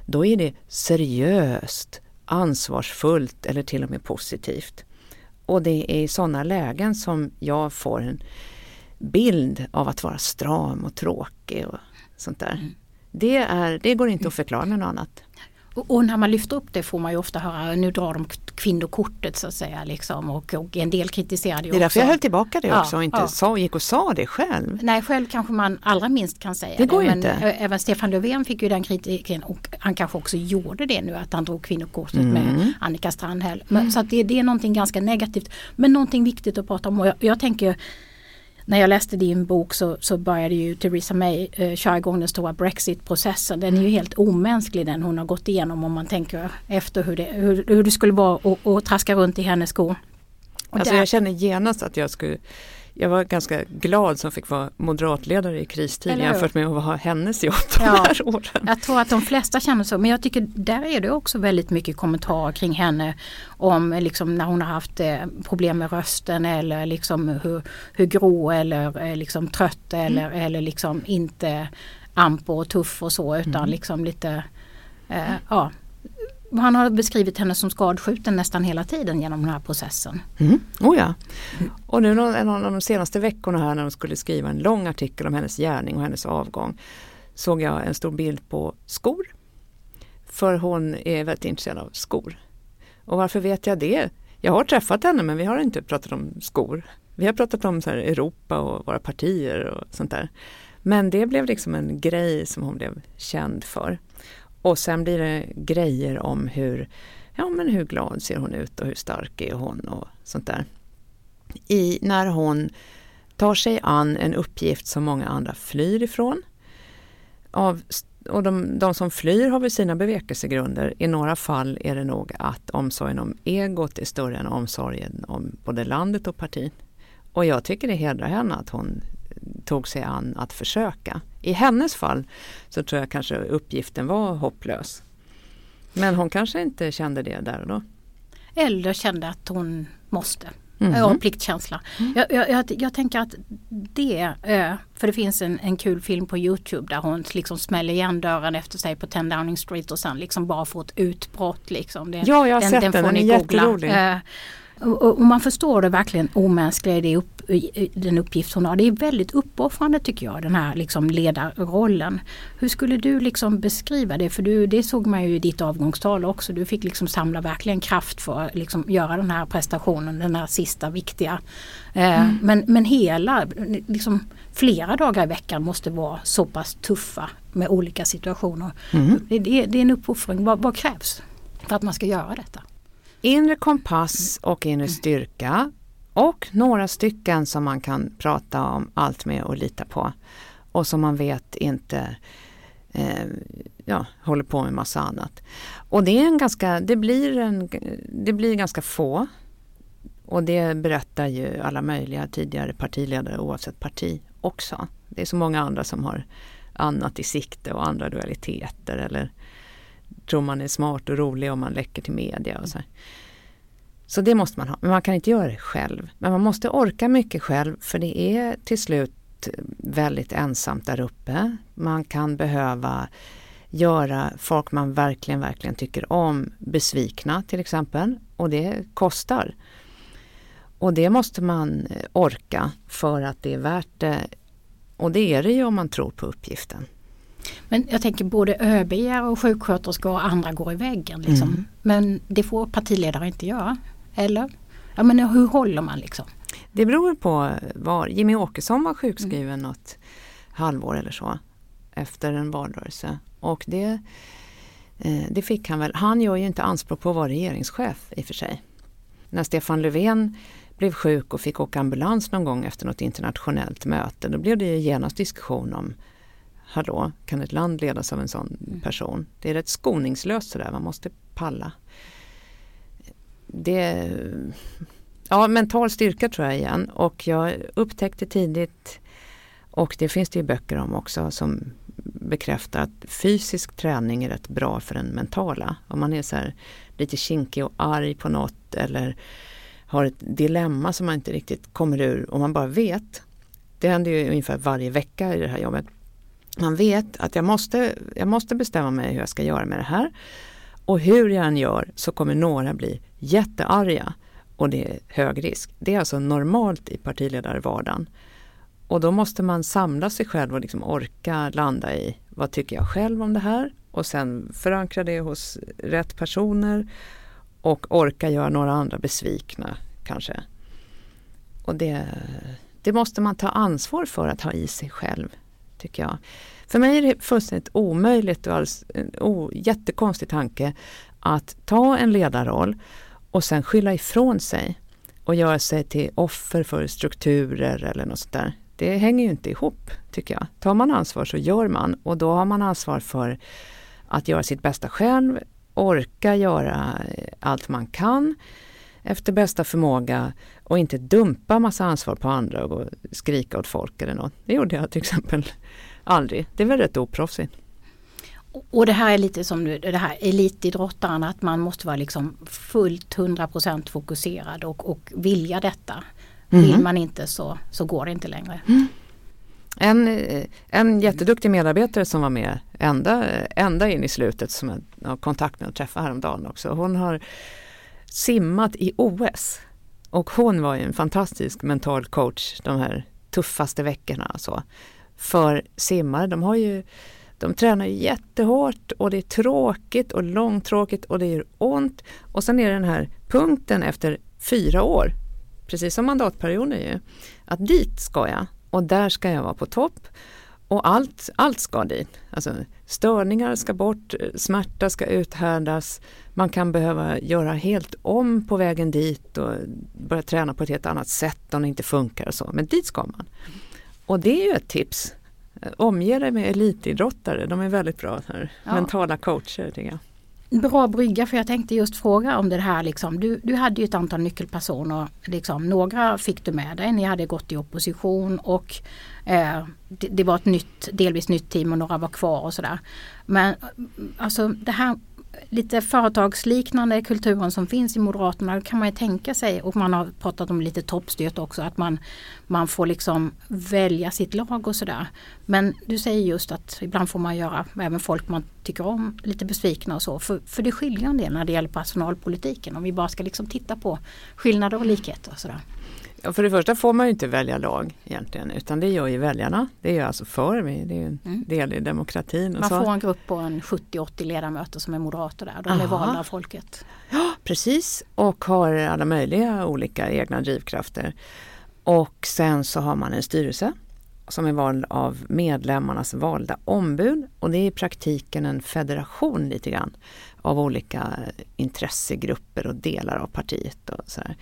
Då är det seriöst, ansvarsfullt eller till och med positivt. Och det är i sådana lägen som jag får en bild av att vara stram och tråkig och sånt där. Mm. Det, är, det går inte att förklara med något annat. Och när man lyfter upp det får man ju ofta höra nu drar de kvinnokortet så att säga. Liksom, och, och en del kritiserar det, det är därför jag höll tillbaka det också och inte ja. sa, gick och sa det själv. Nej själv kanske man allra minst kan säga det. Går det. inte. även Stefan Löfven fick ju den kritiken och han kanske också gjorde det nu att han drog kvinnokortet mm. med Annika Strandhäll. Men, mm. Så att det, det, är någonting ganska negativt men någonting viktigt att prata om och jag, jag tänker när jag läste din bok så, så började ju Theresa May eh, köra igång den stora Brexit-processen. Den är ju helt omänsklig den hon har gått igenom om man tänker efter hur det, hur, hur det skulle vara att traska runt i hennes skor. Alltså där- jag känner genast att jag skulle jag var ganska glad som fick vara moderatledare i kristid jämfört med att ha hennes jobb de Ja. här åren. Jag tror att de flesta känner så men jag tycker där är det också väldigt mycket kommentarer kring henne om liksom när hon har haft eh, problem med rösten eller liksom hur, hur grå eller eh, liksom trött eller, eller liksom inte amper och tuff och så utan liksom lite eh, ja. Han har beskrivit henne som skadskjuten nästan hela tiden genom den här processen. Mm. Oh ja. Och nu en av de senaste veckorna här när de skulle skriva en lång artikel om hennes gärning och hennes avgång såg jag en stor bild på skor. För hon är väldigt intresserad av skor. Och varför vet jag det? Jag har träffat henne men vi har inte pratat om skor. Vi har pratat om så här Europa och våra partier och sånt där. Men det blev liksom en grej som hon blev känd för. Och sen blir det grejer om hur, ja, men hur glad ser hon ut och hur stark är hon och sånt där. I, när hon tar sig an en uppgift som många andra flyr ifrån. Av, och de, de som flyr har väl sina bevekelsegrunder. I några fall är det nog att omsorgen om egot är större än omsorgen om både landet och partiet. Och jag tycker det hedrar henne att hon tog sig an att försöka. I hennes fall så tror jag kanske uppgiften var hopplös. Men hon kanske inte kände det där och då. Eller kände att hon måste. Mhm. Ja, pliktkänsla. Jag, jag, jag, jag tänker att det, eh, för det finns en, en kul film på Youtube där hon liksom smäller igen dörren efter sig på 10 Downing Street och sen liksom bara får ett utbrott. Liksom. Det, Ja, jag har sett den. får Den ni är googla. jätterolig. Och, man förstår det verkligen omänskliga i det upp, den uppgift hon har. Det är väldigt uppoffrande tycker jag, den här liksom ledarrollen. Hur skulle du liksom beskriva det? För du, det såg man ju i ditt avgångstal också. Du fick liksom samla verkligen kraft för att liksom göra den här prestationen, den här sista viktiga. Eh, men, men hela, liksom flera dagar i veckan måste vara så pass tuffa med olika situationer. Det, det, det är en uppoffring. Vad, vad krävs för att man ska göra detta? Inre kompass och inre styrka och några stycken som man kan prata om allt med och lita på. Och som man vet inte eh, ja, håller på med massa annat. Och det, är en ganska, det, blir en, det blir ganska få. Och det berättar ju alla möjliga tidigare partiledare oavsett parti också. Det är så många andra som har annat i sikte och andra dualiteter eller tror man är smart och rolig om man läcker till media och så. här. Så det måste man ha, men man kan inte göra det själv. Men man måste orka mycket själv för det är till slut väldigt ensamt där uppe. Man kan behöva göra folk man verkligen, verkligen tycker om besvikna till exempel. Och det kostar. Och det måste man eh, orka för att det är värt det. Och det är det ju om man tror på uppgiften. Men jag tänker både ÖB och sjuksköterskor och andra går i väggen. Liksom. Mm. Men det får partiledare inte göra. Eller? Ja, men hur håller man liksom? Det beror på var. Jimmy Åkesson var sjukskriven något halvår eller så efter en valrörelse. Och det, eh, det fick han väl. Han gör ju inte anspråk på att vara regeringschef i och för sig. När Stefan Löfven blev sjuk och fick åka ambulans någon gång efter något internationellt möte då blev det ju genast diskussion om Hallå, kan ett land ledas av en sån person? Det är rätt skoningslöst sådär, man måste palla. Det, ja, mental styrka tror jag igen och jag upptäckte tidigt och det finns det ju böcker om också som bekräftar att fysisk träning är rätt bra för den mentala. Om man är så här lite kinkig och arg på något eller har ett dilemma som man inte riktigt kommer ur och man bara vet. Det händer ju ungefär varje vecka i det här jobbet. Man vet att jag måste, jag måste bestämma mig hur jag ska göra med det här. Och hur jag än gör så kommer några bli jättearga och det är hög risk. Det är alltså normalt i partiledarvardagen. Och då måste man samla sig själv och liksom orka landa i vad tycker jag själv om det här och sen förankra det hos rätt personer och orka göra några andra besvikna kanske. Och det, det måste man ta ansvar för att ha i sig själv, tycker jag. För mig är det fullständigt omöjligt och alls, en o, jättekonstig tanke att ta en ledarroll och sen skylla ifrån sig. och göra sig till offer för strukturer eller något sånt där. Det hänger ju inte ihop tycker jag. Tar man ansvar så gör man och då har man ansvar för att göra sitt bästa själv, orka göra eh, allt man kan efter bästa förmåga och inte dumpa massa ansvar på andra och skrika åt folk eller något. Det gjorde jag till exempel aldrig. Det är väl rätt oproffsigt. Och det här är lite som det här elitidrottaren att man måste vara liksom fullt 100% fokuserad och, och vilja detta. Mm. Vill man inte så, så går det inte längre. Mm. En, en jätteduktig medarbetare som var med ända, ända in i slutet som jag har kontakt med och träffade häromdagen också. Hon har simmat i OS. Och hon var ju en fantastisk mental coach de här tuffaste veckorna. Alltså. För simmare, de har ju de tränar jättehårt och det är tråkigt och långtråkigt och det gör ont. Och sen är det den här punkten efter fyra år, precis som mandatperioden ju, att dit ska jag och där ska jag vara på topp. Och allt, allt ska dit. Alltså, störningar ska bort, smärta ska uthärdas, man kan behöva göra helt om på vägen dit och börja träna på ett helt annat sätt om det inte funkar och så. Men dit ska man. Och det är ju ett tips omge dig med elitidrottare, de är väldigt bra här. Ja. mentala coacher. Tycker jag. Bra brygga för jag tänkte just fråga om det här liksom. Du, du hade ju ett antal nyckelpersoner. Liksom, några fick du med dig, ni hade gått i opposition och eh, det, det, var ett nytt, delvis nytt team och några var kvar och sådär. Men alltså det här lite företagsliknande kulturen som finns i Moderaterna kan man ju tänka sig och man har pratat om lite toppstyrt också att man, man får liksom välja sitt lag och sådär. Men du säger just att ibland får man göra även folk man tycker om lite besvikna och så. För, för det skiljer en del när det gäller personalpolitiken om vi bara ska liksom titta på skillnader och likheter och sådär. För det första får man ju inte välja lag egentligen utan det gör ju väljarna. Det är ju alltså för, det är ju en mm. del i demokratin. man så. får en grupp på en 70-80 ledamöter som är moderater där. De Aha. är valda av folket. Ja precis och har alla möjliga olika egna drivkrafter. Och sen så har man en styrelse som är vald av medlemmarnas valda ombud och det är i praktiken en federation lite grann av olika intressegrupper och delar av partiet. Och så här.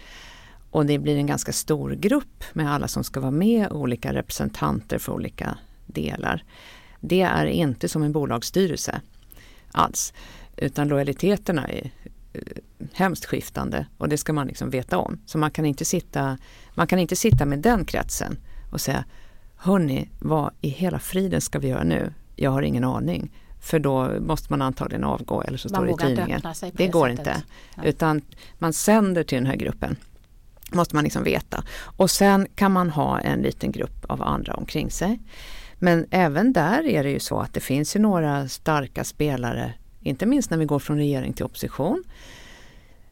Och det blir en ganska stor grupp med alla som ska vara med, olika representanter för olika delar. Det är inte som en bolagsstyrelse alls, utan lojaliteterna är eh, hemskt skiftande och det ska man liksom veta om. Så man kan inte sitta, man kan inte sitta med den kretsen och säga Hörni, vad i hela friden ska vi göra nu? Jag har ingen aning. För då måste man antagligen avgå eller så man står det i tidningen. Det, det går inte. Ja. Utan man sänder till den här gruppen måste man liksom veta. Och sen kan man ha en liten grupp av andra omkring sig. Men även där är det ju så att det finns ju några starka spelare, inte minst när vi går från regering till opposition.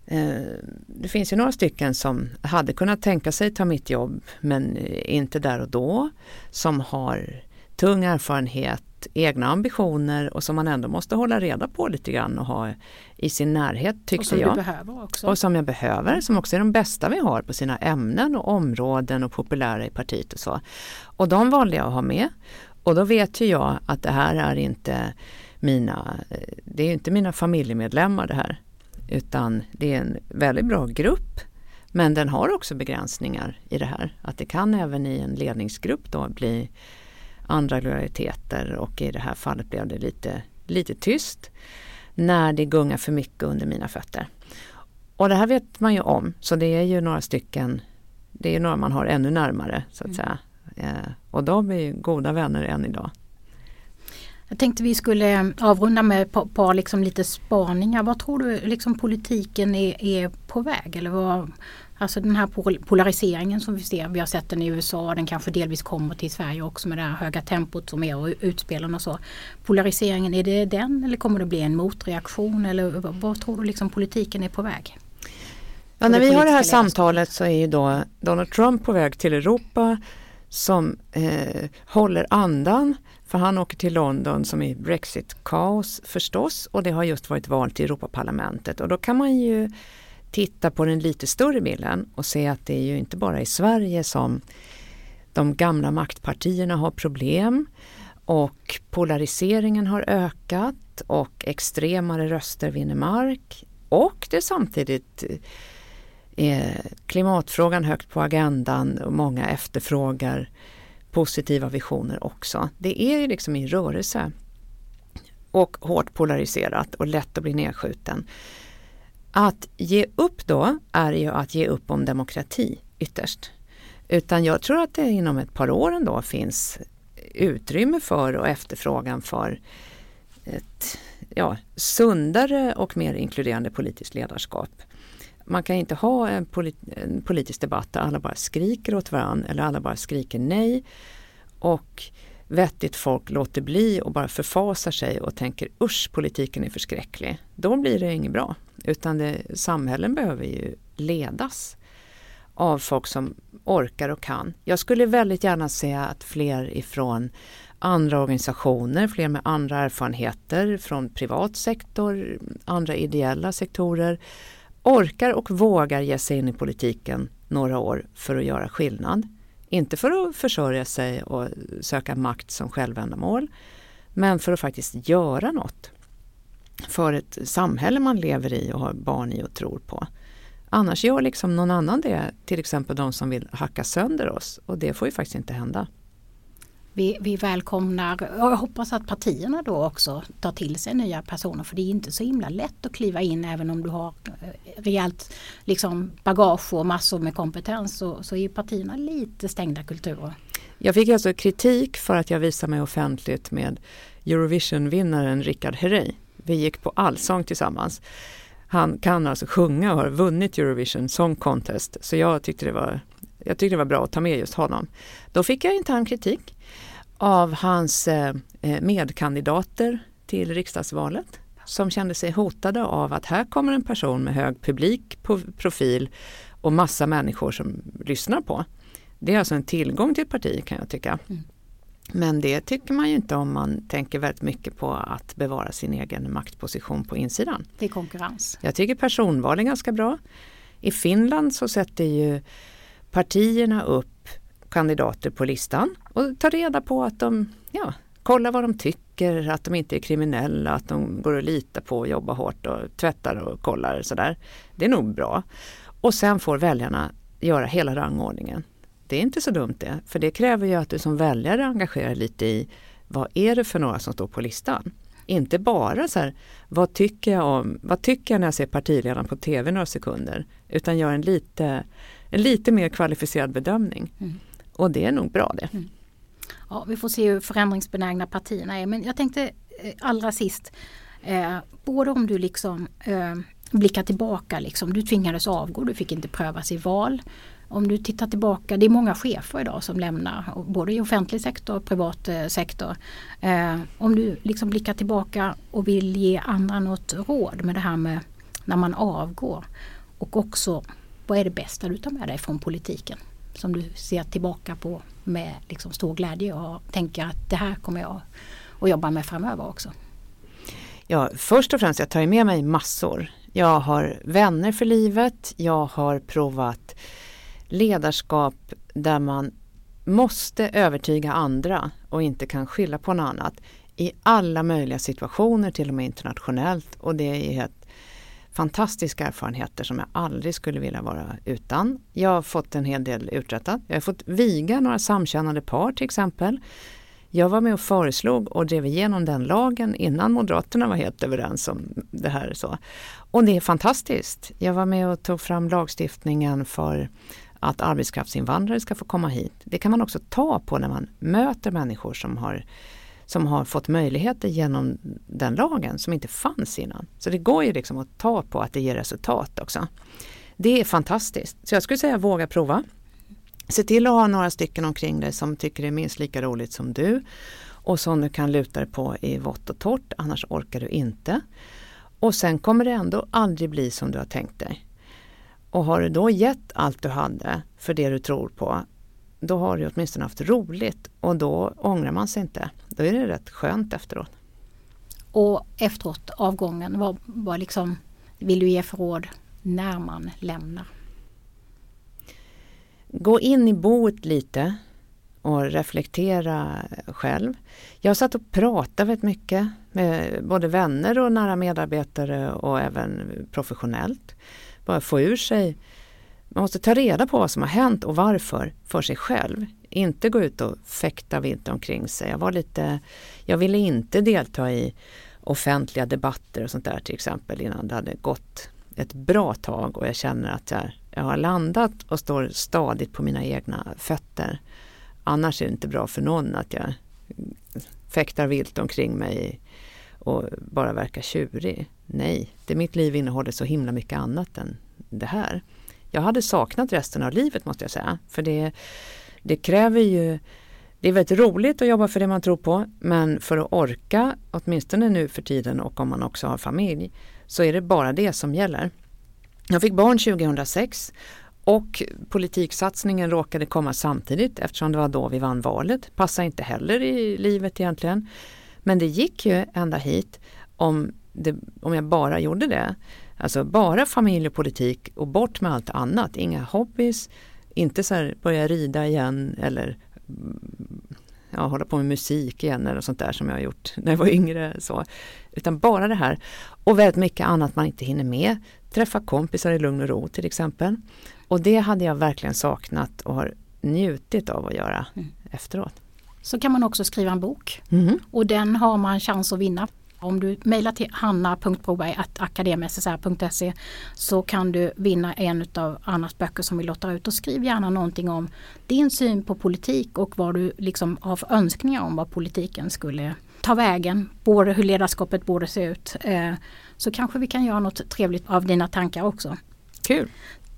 Eh, det finns ju några stycken som hade kunnat tänka sig ta mitt jobb men inte där och då. Som har tung erfarenhet, egna ambitioner och som man ändå måste hålla reda på lite grann och ha i sin närhet tyckte och som jag. Behöver också. Och som jag behöver, som också är de bästa vi har på sina ämnen och områden och populära i partiet och så. Och de valde jag att ha med. Och då vet ju jag att det här är inte mina, det är inte mina familjemedlemmar det här. Utan det är en väldigt bra grupp men den har också begränsningar i det här. Att det kan även i en ledningsgrupp då bli andra lojaliteter och i det här fallet blev det lite, lite tyst när det gungar för mycket under mina fötter. Och det här vet man ju om så det är ju några stycken, det är några man har ännu närmare så att mm. säga. Eh, och de är ju goda vänner än idag. Jag tänkte vi skulle avrunda med ett par, par liksom lite spaningar. Vad tror du liksom politiken är, är på väg? Eller vad, Alltså den här polariseringen som vi ser, vi har sett den i USA, den kanske delvis kommer till Sverige också med det här höga tempot som är och utspelen och så. Polariseringen, är det den eller kommer det bli en motreaktion eller vad tror du liksom politiken är på väg? Ja, när vi har det här samtalet så är ju då Donald Trump på väg till Europa som eh, håller andan för han åker till London som är Brexit-kaos förstås och det har just varit val till Europaparlamentet och då kan man ju titta på den lite större bilden och se att det är ju inte bara i Sverige som de gamla maktpartierna har problem och polariseringen har ökat och extremare röster vinner mark och det är samtidigt är klimatfrågan högt på agendan och många efterfrågar positiva visioner också. Det är ju liksom i rörelse och hårt polariserat och lätt att bli nedskjuten. Att ge upp då är ju att ge upp om demokrati ytterst. Utan jag tror att det inom ett par år ändå finns utrymme för och efterfrågan för ett ja, sundare och mer inkluderande politiskt ledarskap. Man kan inte ha en, polit en politisk debatt där alla bara skriker åt varandra eller alla bara skriker nej och vettigt folk låter bli och bara förfasar sig och tänker usch politiken är förskräcklig. Då blir det inget bra. Utan det, samhällen behöver ju ledas av folk som orkar och kan. Jag skulle väldigt gärna se att fler ifrån andra organisationer, fler med andra erfarenheter från privat sektor, andra ideella sektorer orkar och vågar ge sig in i politiken några år för att göra skillnad. Inte för att försörja sig och söka makt som självändamål, men för att faktiskt göra något för ett samhälle man lever i och har barn i och tror på. Annars gör liksom någon annan det, till exempel de som vill hacka sönder oss och det får ju faktiskt inte hända. Vi, vi välkomnar, och jag hoppas att partierna då också tar till sig nya personer för det är inte så himla lätt att kliva in även om du har eh, rejält liksom bagage och massor med kompetens så, så är partierna lite stängda kulturer. Jag fick alltså kritik för att jag visade mig offentligt med Eurovision-vinnaren Richard Herrey. Vi gick på allsång tillsammans. Han kan alltså sjunga och har vunnit Eurovision Song Contest så jag tyckte det var, jag tyckte det var bra att ta med just honom. Då fick jag intern kritik av hans eh, eh, medkandidater till riksdagsvalet som kände sig hotade av att här kommer en person med hög publik profil och massa människor som lyssnar på. Det är alltså en tillgång till ett parti kan jag tycka. Mm. Men det tycker man ju inte om man tänker väldigt mycket på att bevara sin egen maktposition på insidan. Det är konkurrens. Jag tycker personval är ganska bra. I Finland så sätter ju partierna upp kandidater på listan och ta reda på att de, ja, kollar vad de tycker, att de inte är kriminella, att de går att lita på och jobbar hårt och tvättar och kollar sådär. Det är nog bra. Och sen får väljarna göra hela rangordningen. Det är inte så dumt det, för det kräver ju att du som väljare engagerar lite i vad är det för några som står på listan? Inte bara så här, vad tycker jag om, vad tycker jag när jag ser partiledaren på tv några sekunder? Utan gör en lite, en lite mer kvalificerad bedömning. Mm. Och det är nog bra det. Mm. Ja, vi får se hur förändringsbenägna partierna är. Men jag tänkte eh, allra sist, eh, både om du liksom eh, blickar tillbaka, liksom, du tvingades avgå, du fick inte prövas i val. Om du tittar tillbaka, det är många chefer idag som lämnar, både i offentlig sektor och privat eh, sektor. Eh, om du liksom blickar tillbaka och vill ge andra något råd med det här med när man avgår. Och också, vad är det bästa du tar med dig från politiken? Som du ser tillbaka på med liksom stor glädje och tänker att det här kommer jag att jobba med framöver också. Ja, först och främst, jag tar med mig massor. Jag har vänner för livet, jag har provat ledarskap där man måste övertyga andra och inte kan skylla på något annat i alla möjliga situationer, till och med internationellt. Och det är helt fantastiska erfarenheter som jag aldrig skulle vilja vara utan. Jag har fått en hel del uträttat. Jag har fått viga några samkönade par till exempel. Jag var med och föreslog och drev igenom den lagen innan Moderaterna var helt överens om det här. Så. Och det är fantastiskt. Jag var med och tog fram lagstiftningen för att arbetskraftsinvandrare ska få komma hit. Det kan man också ta på när man möter människor som har, som har fått möjligheter genom den lagen som inte fanns innan. Så det går ju liksom att ta på att det ger resultat också. Det är fantastiskt. Så jag skulle säga våga prova. Se till att ha några stycken omkring dig som tycker det är minst lika roligt som du och som du kan luta dig på i vått och torrt, annars orkar du inte. Och sen kommer det ändå aldrig bli som du har tänkt dig. Och har du då gett allt du hade för det du tror på, då har du åtminstone haft roligt och då ångrar man sig inte. Då är det rätt skönt efteråt. Och efteråt, avgången, vad, vad liksom vill du ge för råd när man lämnar? Gå in i boet lite och reflektera själv. Jag satt och pratade väldigt mycket med både vänner och nära medarbetare och även professionellt bara få ur sig man måste ta reda på vad som har hänt och varför för sig själv. Inte gå ut och fäkta vilt omkring sig. Jag, var lite, jag ville inte delta i offentliga debatter och sånt där till exempel innan det hade gått ett bra tag och jag känner att jag, jag har landat och står stadigt på mina egna fötter. Annars är det inte bra för någon att jag fäktar vilt omkring mig och bara verkar tjurig. Nej, det mitt liv innehåller så himla mycket annat än det här. Jag hade saknat resten av livet måste jag säga. För det, det kräver ju det är väldigt roligt att jobba för det man tror på men för att orka, åtminstone nu för tiden och om man också har familj, så är det bara det som gäller. Jag fick barn 2006 och politiksatsningen råkade komma samtidigt eftersom det var då vi vann valet. Passar inte heller i livet egentligen. Men det gick ju ända hit om, det, om jag bara gjorde det. Alltså bara familjepolitik och bort med allt annat. Inga hobbys, inte så här börja rida igen eller ja, hålla på med musik igen eller sånt där som jag har gjort när jag var yngre. Så. Utan bara det här och väldigt mycket annat man inte hinner med. Träffa kompisar i lugn och ro till exempel. Och det hade jag verkligen saknat och har njutit av att göra mm. efteråt. Så kan man också skriva en bok mm. och den har man chans att vinna. Om du mejlar till hanna.broberg.akademssr.se så kan du vinna en av Annas böcker som vi lottar ut och skriv gärna någonting om din syn på politik och vad du liksom har för önskningar om vad politiken skulle ta vägen, både hur ledarskapet borde se ut. Eh, så kanske vi kan göra något trevligt av dina tankar också. Kul!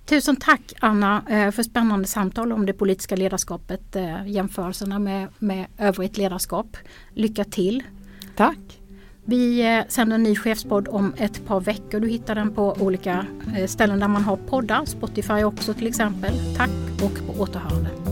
Tusen tack Anna eh, för spännande samtal om det politiska ledarskapet, eh, jämförelserna med, med övrigt ledarskap. Lycka till! Tack! Vi eh, sänder en ny chefspodd om ett par veckor. Du hittar den på olika eh, ställen där man har poddar, Spotify också till exempel. Tack och på återhörande.